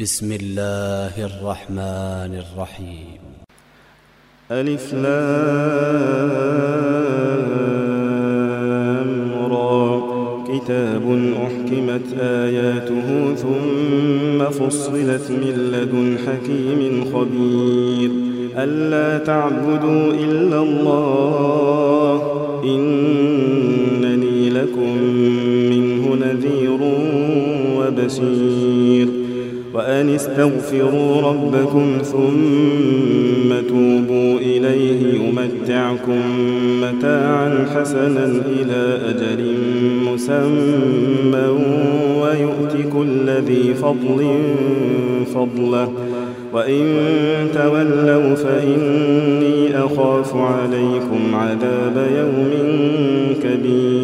بسم الله الرحمن الرحيم ألف لام را كتاب أحكمت آياته ثم فصلت من لدن حكيم خبير ألا تعبدوا إلا الله إنني لكم منه نذير وبشير وأن استغفروا ربكم ثم توبوا إليه يمتعكم متاعا حسنا إلى أجل مسمى ويؤت كل ذي فضل فضله. وإن تولوا فإني أخاف عليكم عذاب يوم كبير.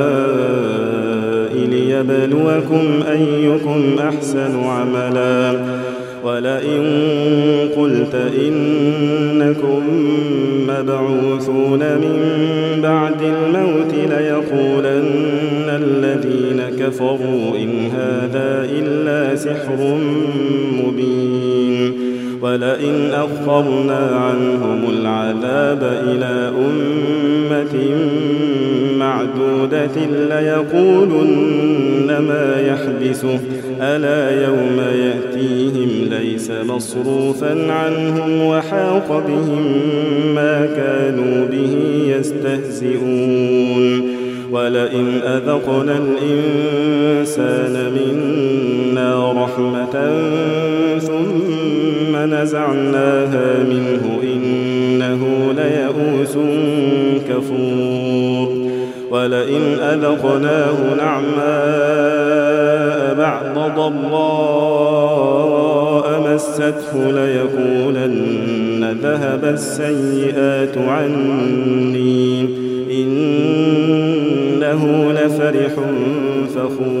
ليبلوكم أيكم أحسن عملا. ولئن قلت إنكم مبعوثون من بعد الموت ليقولن الذين كفروا إن هذا إلا سحر مبين. ولئن أخرنا عنهم العذاب إلى أمة معدودة ليقولن ما يحبسه ألا يوم يأتيهم ليس مصروفا عنهم وحاق بهم ما كانوا به يستهزئون. ولئن أذقنا الإنسان منا رحمة نزعناها منه إنه ليئوس كفور. ولئن أذقناه نعماء بعد ضراء مسته ليقولن ذهب السيئات عني. إنه لفرح فخور.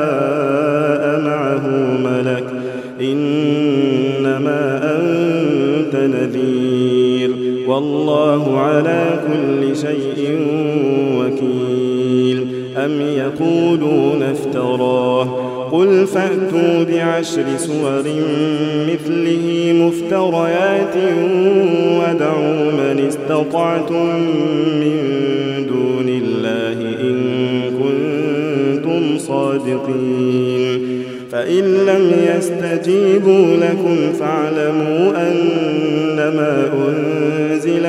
والله على كل شيء وكيل. أم يقولون افتراه. قل فأتوا بعشر سور مثله مفتريات ودعوا من استطعتم من دون الله إن كنتم صادقين. فإن لم يستجيبوا لكم فاعلموا أنما أنزل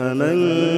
أفمن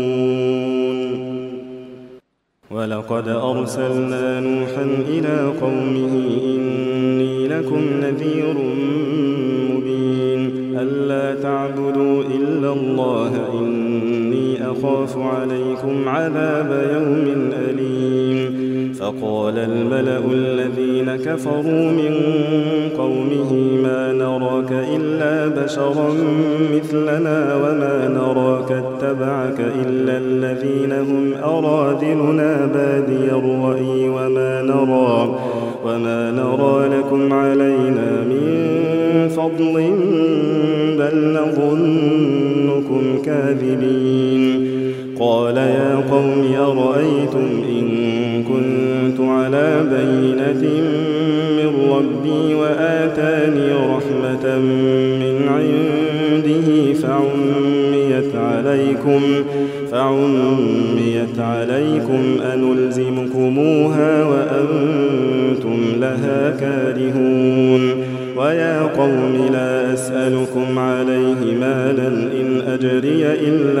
ولقد أرسلنا نوحا إلى قومه إني لكم نذير مبين ألا تعبدوا إلا الله إني أخاف عليكم عذاب يوم فقال الملأ الذين كفروا من قومه ما نراك إلا بشرا مثلنا وما نراك اتبعك إلا الذين هم أرادلنا بادي الرأي وما نرى وما نرى لكم علينا من فضل بل نظنكم كاذبين قال يا قوم أرأيتم إن بينة من ربي وآتاني رحمة من عنده فعميت عليكم فعميت عليكم أنلزمكموها وأنتم لها كارهون ويا قوم لا أسألكم عليه مالا إن أجري إلا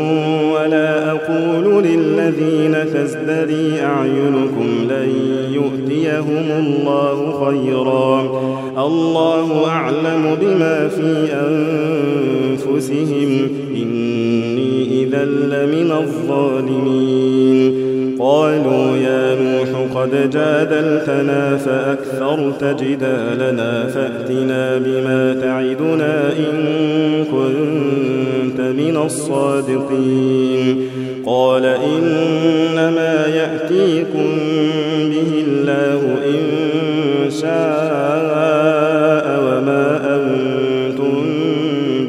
للذين تزدري أعينكم لن يؤتيهم الله خيرا. الله أعلم بما في أنفسهم. إني إذا لمن الظالمين. قالوا يا نوح قد جادلتنا فأكثرت جدالنا فأتنا بما تعدنا إن كنت من الصادقين. قال إنما يأتيكم به الله إن شاء وما أنتم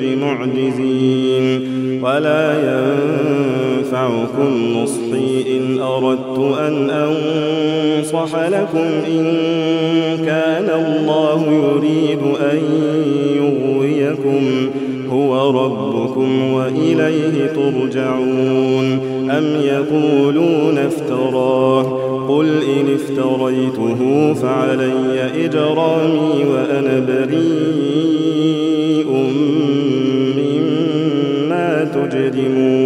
بمعجزين. ولا ينفعكم نصحي إن أردت أن أنصح لكم إن كان الله يريد أن وإليه ترجعون أم يقولون افتراه قل إن افتريته فعلي إجرامي وأنا بريء مما تجرمون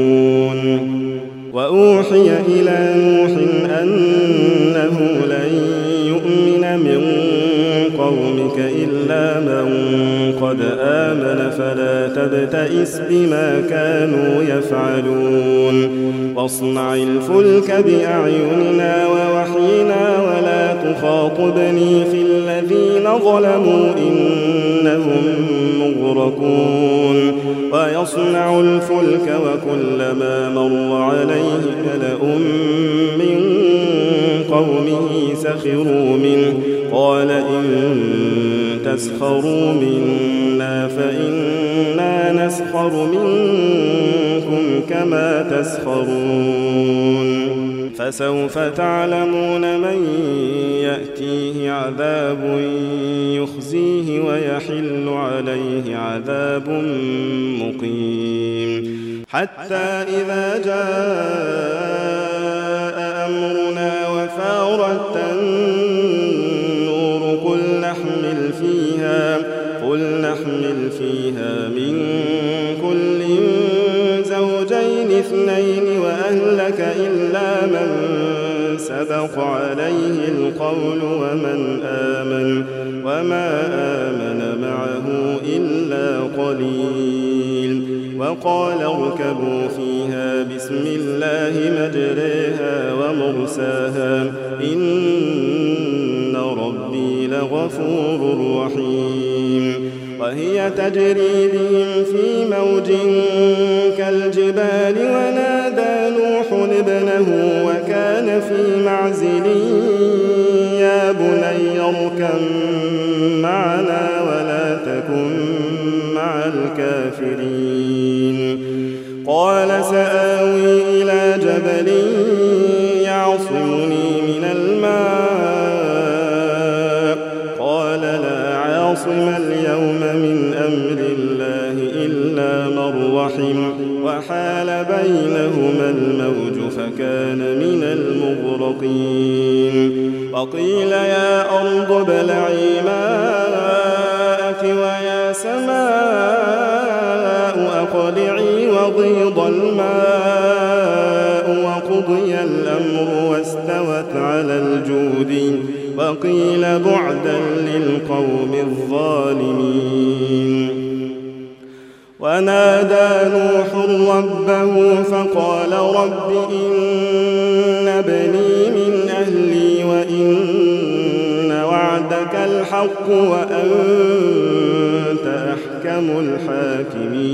تبتئس بما كانوا يفعلون. واصنع الفلك بأعيننا ووحينا ولا تخاطبني في الذين ظلموا إنهم مغرقون. ويصنع الفلك وكلما مر عليه ملأ من قومه سخروا منه. قال إن تسخروا منا فإنا نسخر منكم كما تسخرون. فسوف تعلمون من يأتيه عذاب يخزيه ويحل عليه عذاب مقيم. حتى إذا جاء أمرنا وفارت عليه القول ومن آمن وما آمن معه إلا قليل وقال اركبوا فيها بسم الله مجريها ومرساها إن ربي لغفور رحيم وهي تجري بهم في موج كالجبال في معزل يا بني اركب معنا ولا تكن مع الكافرين. قال سآوي إلى جبل يعصمني من الماء. قال لا عاصم اليوم من أمر الله إلا من رحم. وحال بينهما الموج فكان المغرقين وقيل يا أرض ابلعي ماءك ويا سماء أقلعي وغيض الماء. وقضي الأمر واستوت على الجود. وقيل بعدا للقوم الظالمين. ونادى الحق وأنت أحكم الحاكمين.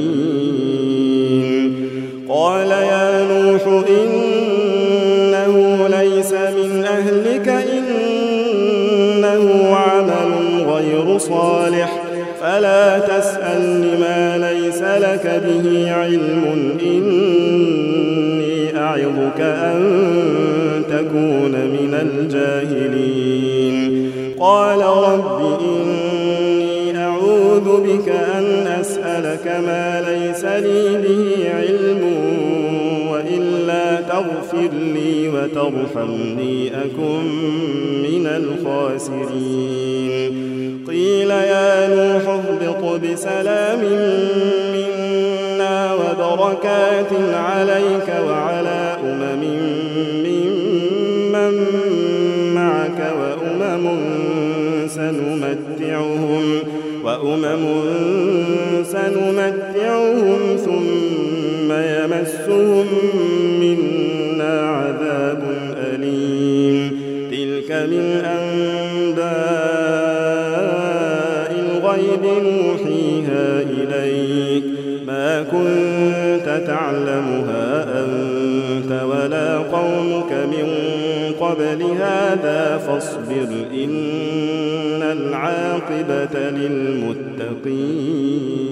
قال يا نوح إنه ليس من أهلك إنه عمل غير صالح. فلا تسأل ما ليس لك به علم إني أعظك أن تكون من الجاهلين. ما ليس لي به علم وإلا تغفر لي وترحمني أكن من الخاسرين. قيل يا نوح اهبط بسلام منا وبركات عليك وعلى أمم ممن معك وأمم سنمتعهم وأمم سنمتعهم ثم يمسهم منا عذاب أليم. تلك من أنباء الغيب نوحيها إليك. ما كنت تعلمها أنت ولا قومك من قبل هذا فاصبر إن العاقبة للمتقين.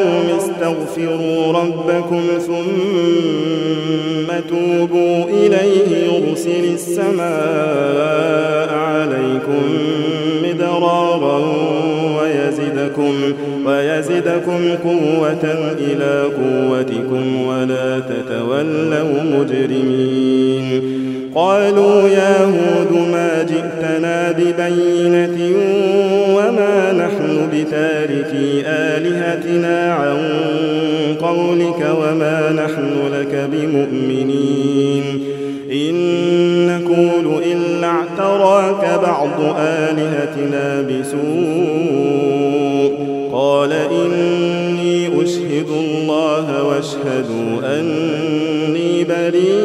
قوم استغفروا ربكم ثم توبوا إليه يرسل السماء عليكم مدرارا ويزدكم ويزدكم قوة إلى قوتكم ولا تتولوا مجرمين. قالوا يا هود ما جئتنا ببينة بتاركي آلهتنا عن قولك وما نحن لك بمؤمنين. إن نقول إلا اعتراك بعض آلهتنا بسوء. قال إني أشهد الله واشهدوا أني بريء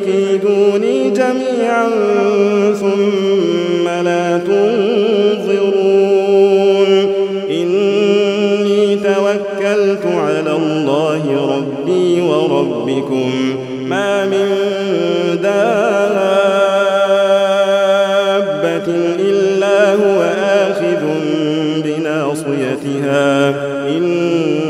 فكيدوني جميعا ثم لا تنظرون. إني توكلت على الله ربي وربكم. ما من دابة إلا هو آخذ بناصيتها. إن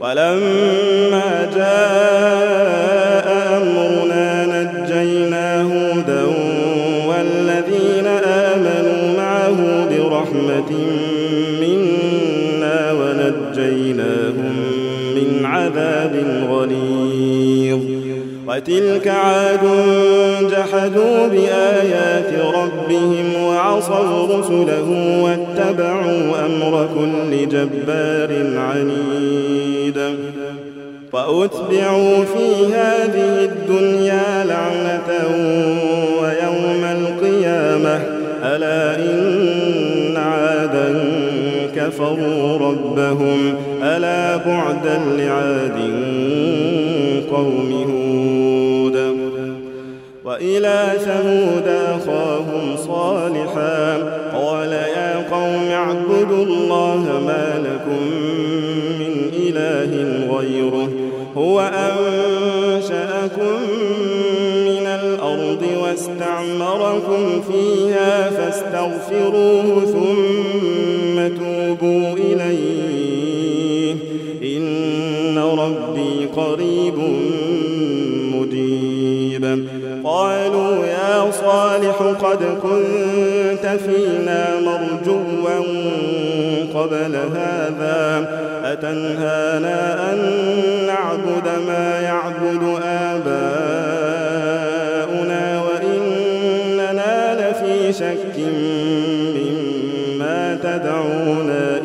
ولما جاء أمرنا نجينا هودا والذين آمنوا معه برحمة منا ونجيناهم من عذاب غليظ. وتلك عاد جحدوا بآيات ربهم وعصوا رسله واتبعوا أمر كل جبار عنيد. وأتبعوا في هذه الدنيا لعنة ويوم القيامة. ألا إن عادا كفروا ربهم. ألا بعدا لعاد قوم هود. وإلى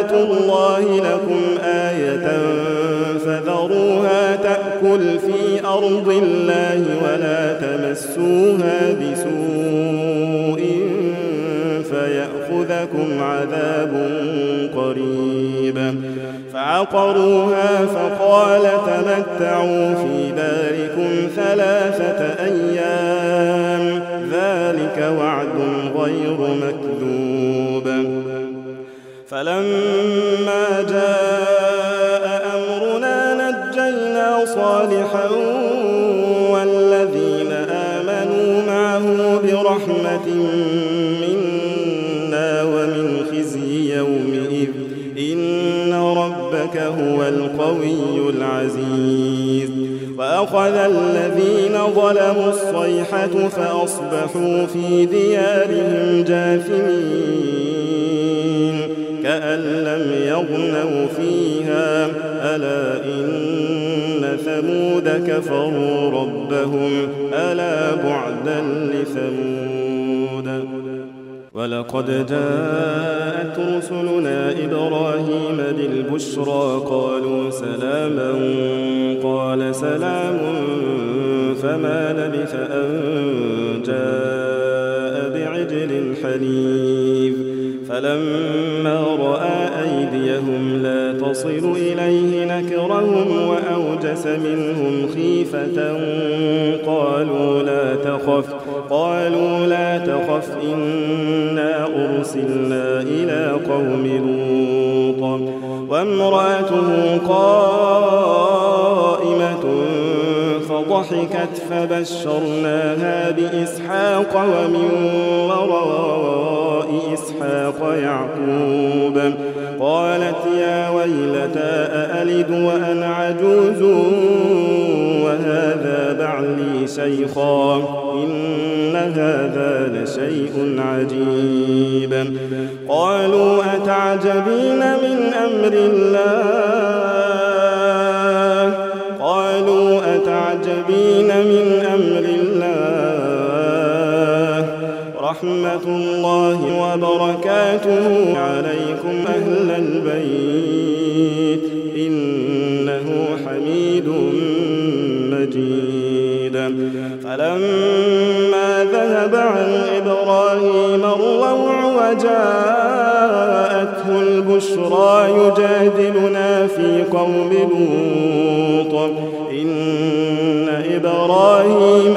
الله لكم آية فذروها تأكل في أرض الله ولا تمسوها منا ومن خزي يومئذ. إن ربك هو القوي العزيز. وأخذ الذين ظلموا الصيحة فأصبحوا في ديارهم جاثمين. كأن لم يغنوا فيها. ألا إن ثمود كفروا ربهم. ألا بعدا لثمود. ولقد جاءت رسلنا إبراهيم بالبشرى قالوا سلاما قال سلام فما لبث أن جاء بعجل حنيف فلما رأى أيديهم لا تصل إليه نكرهم وأوجس منهم خيفة قالوا لا تخف قالوا تخف إنا أرسلنا إلى قوم لوط وامرأته قائمة فضحكت فبشرناها بإسحاق ومن وراء إسحاق يعقوب قالت يا ويلتى أألد وأنا عجوز وهذا بعلي شيخا هذا لشيء عجيب. قالوا أتعجبين من أمر الله؟ قالوا أتعجبين من أمر الله؟ رحمة الله وبركاته. عليكم أهل البيت. إبراهيم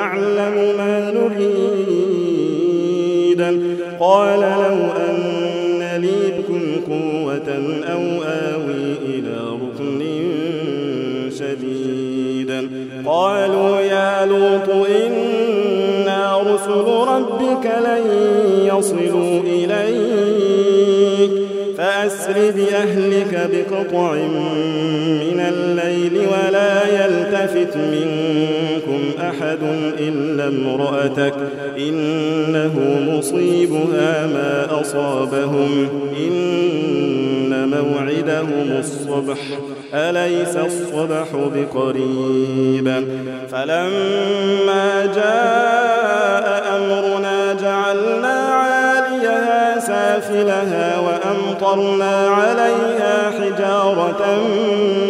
لتعلم ما نريد. قال لو أن لي بكم قوة أو آوي إلى ركن شديد. قالوا يا لوط إنا رسل ربك لن يصلوا إليك. فأسر بأهلك بقطع من الليل ولا يلتفت منكم أحد إلا امرأتك إنه مصيبها ما أصابهم. إن موعدهم الصبح أليس الصبح بقريب؟ فلما جاء أمرنا جعلنا عاليها سافلها وأمطرنا عليها حجارة من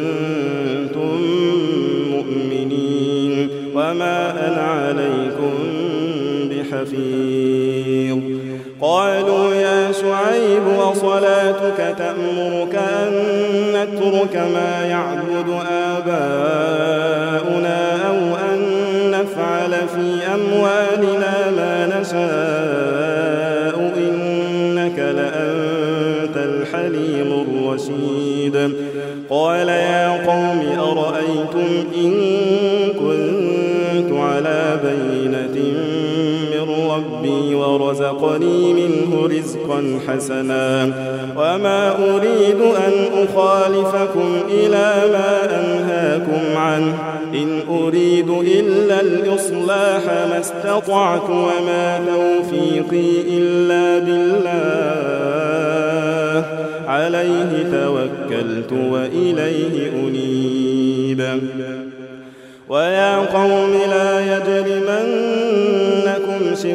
بحفيظ قالوا يا شعيب وصلاتك تأمرك أن نترك ما يعبد آباؤنا أو أن نفعل في أموالنا ما نشاء. ورزقني منه رزقا حسنا. وما أريد أن أخالفكم إلى ما أنهاكم عنه. إن أريد إلا الإصلاح ما استطعت وما توفيقي إلا بالله. عليه توكلت وإليه أنيب. ويا قوم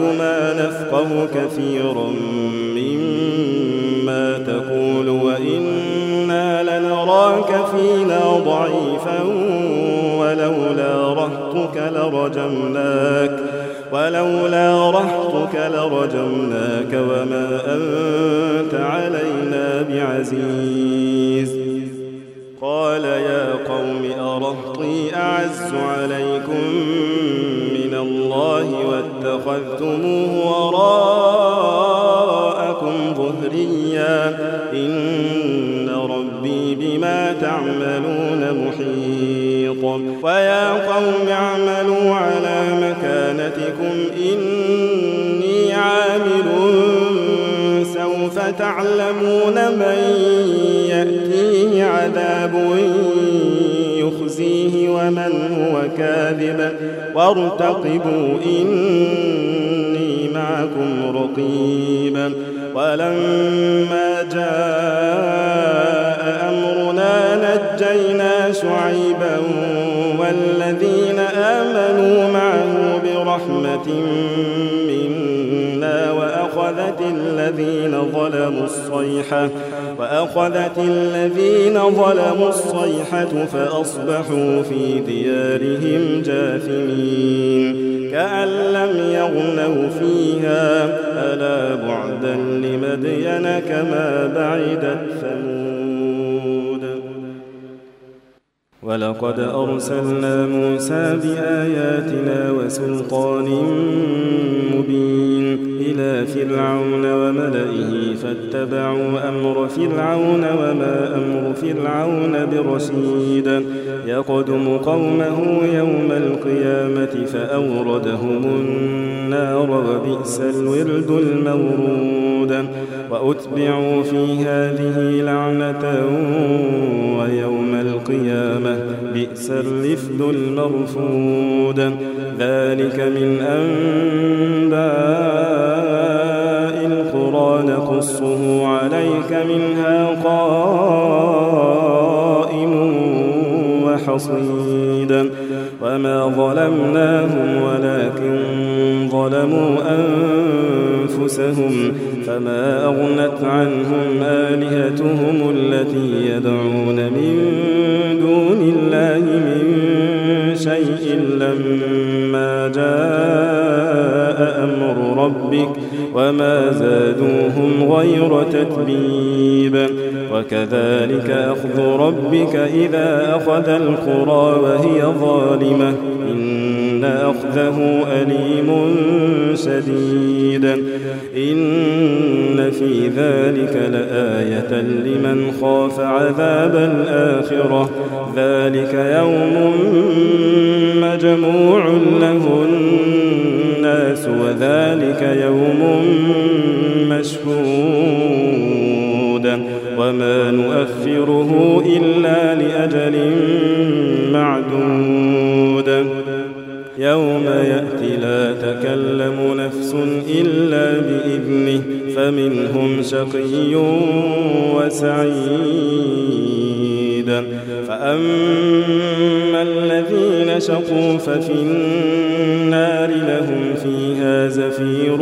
ما نفقه كثيرا مما تقول وإنا لنراك فينا ضعيفا ولولا رهتك لرجمناك ولولا رهتك لرجمناك وما أنت علينا بعزيز. قال يا قوم أرهطي أعز على مكانتكم إني عامل سوف تعلمون من يأتيه عذاب يخزيه ومن هو كاذب. وارتقبوا إني معكم رقيب. ولما جاء أمرنا نجينا شعيبا والذين منا وأخذت الذين ظلموا الصيحة وأخذت الذين ظلموا الصيحة فأصبحوا في ديارهم جاثمين كأن لم يغنوا فيها ألا بعدا لمدين كما بعدت ثمود ولقد أرسلنا موسى بآياتنا وسلطان مبين إلى فرعون وملئه فاتبعوا أمر فرعون وما أمر فرعون برشيد. يقدم قومه يوم القيامة فأوردهم النار وبئس الورد المورود. وأتبعوا في هذه لعنة القيامة بئس الرفد المرفود. ذلك من أنباء القرى نقصه عليك منها قائم وحصيد. وما ظلمناهم ولكن ظلموا أنفسهم فما أغنت عنهم آلهتهم التي يدعون. غير تتبيب. وكذلك أخذ ربك إذا أخذ القرى وهي ظالمة. إن أخذه أليم شديد. إن في ذلك لآية لمن خاف عذاب الآخرة. ذلك يوم مجموع له الناس وذلك يوم شقوا ففي النار لهم فيها زفير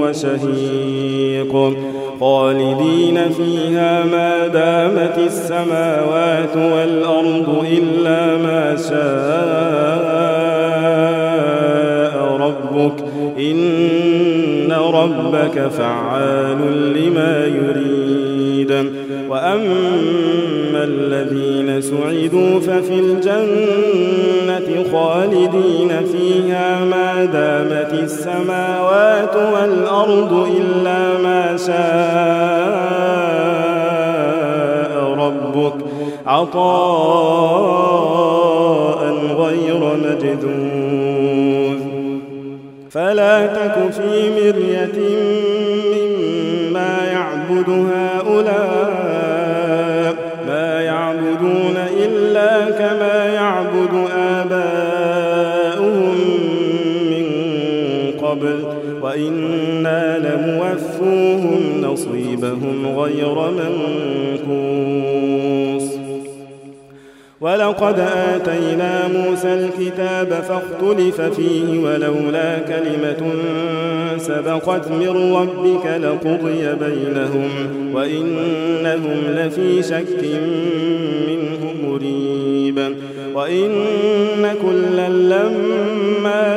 وشهيق. خالدين فيها ما دامت السماوات والأرض إلا ما شاء ربك. إن ربك فعال لما يريد. وأما الذين سعدوا ففي الجنة خالدين فيها ما دامت السماوات والأرض إلا ما شاء ربك عطاء غير مجذوذ. فلا تك في مرية مما يعبد هؤلاء قبل وإنا لموفوهم نصيبهم غير منكوس. ولقد آتينا موسى الكتاب فاختلف فيه ولولا كلمة سبقت من ربك لقضي بينهم وإنهم لفي شك منه مريب. وإن كلا لما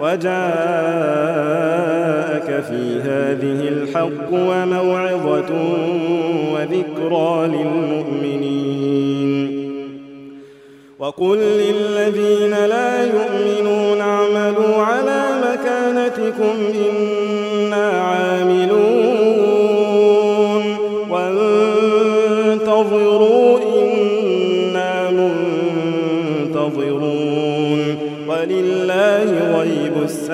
وجاءك في هذه الحق وموعظة وذكرى للمؤمنين. وقل للذين لا يؤمنون اعملوا على مكانتكم إنا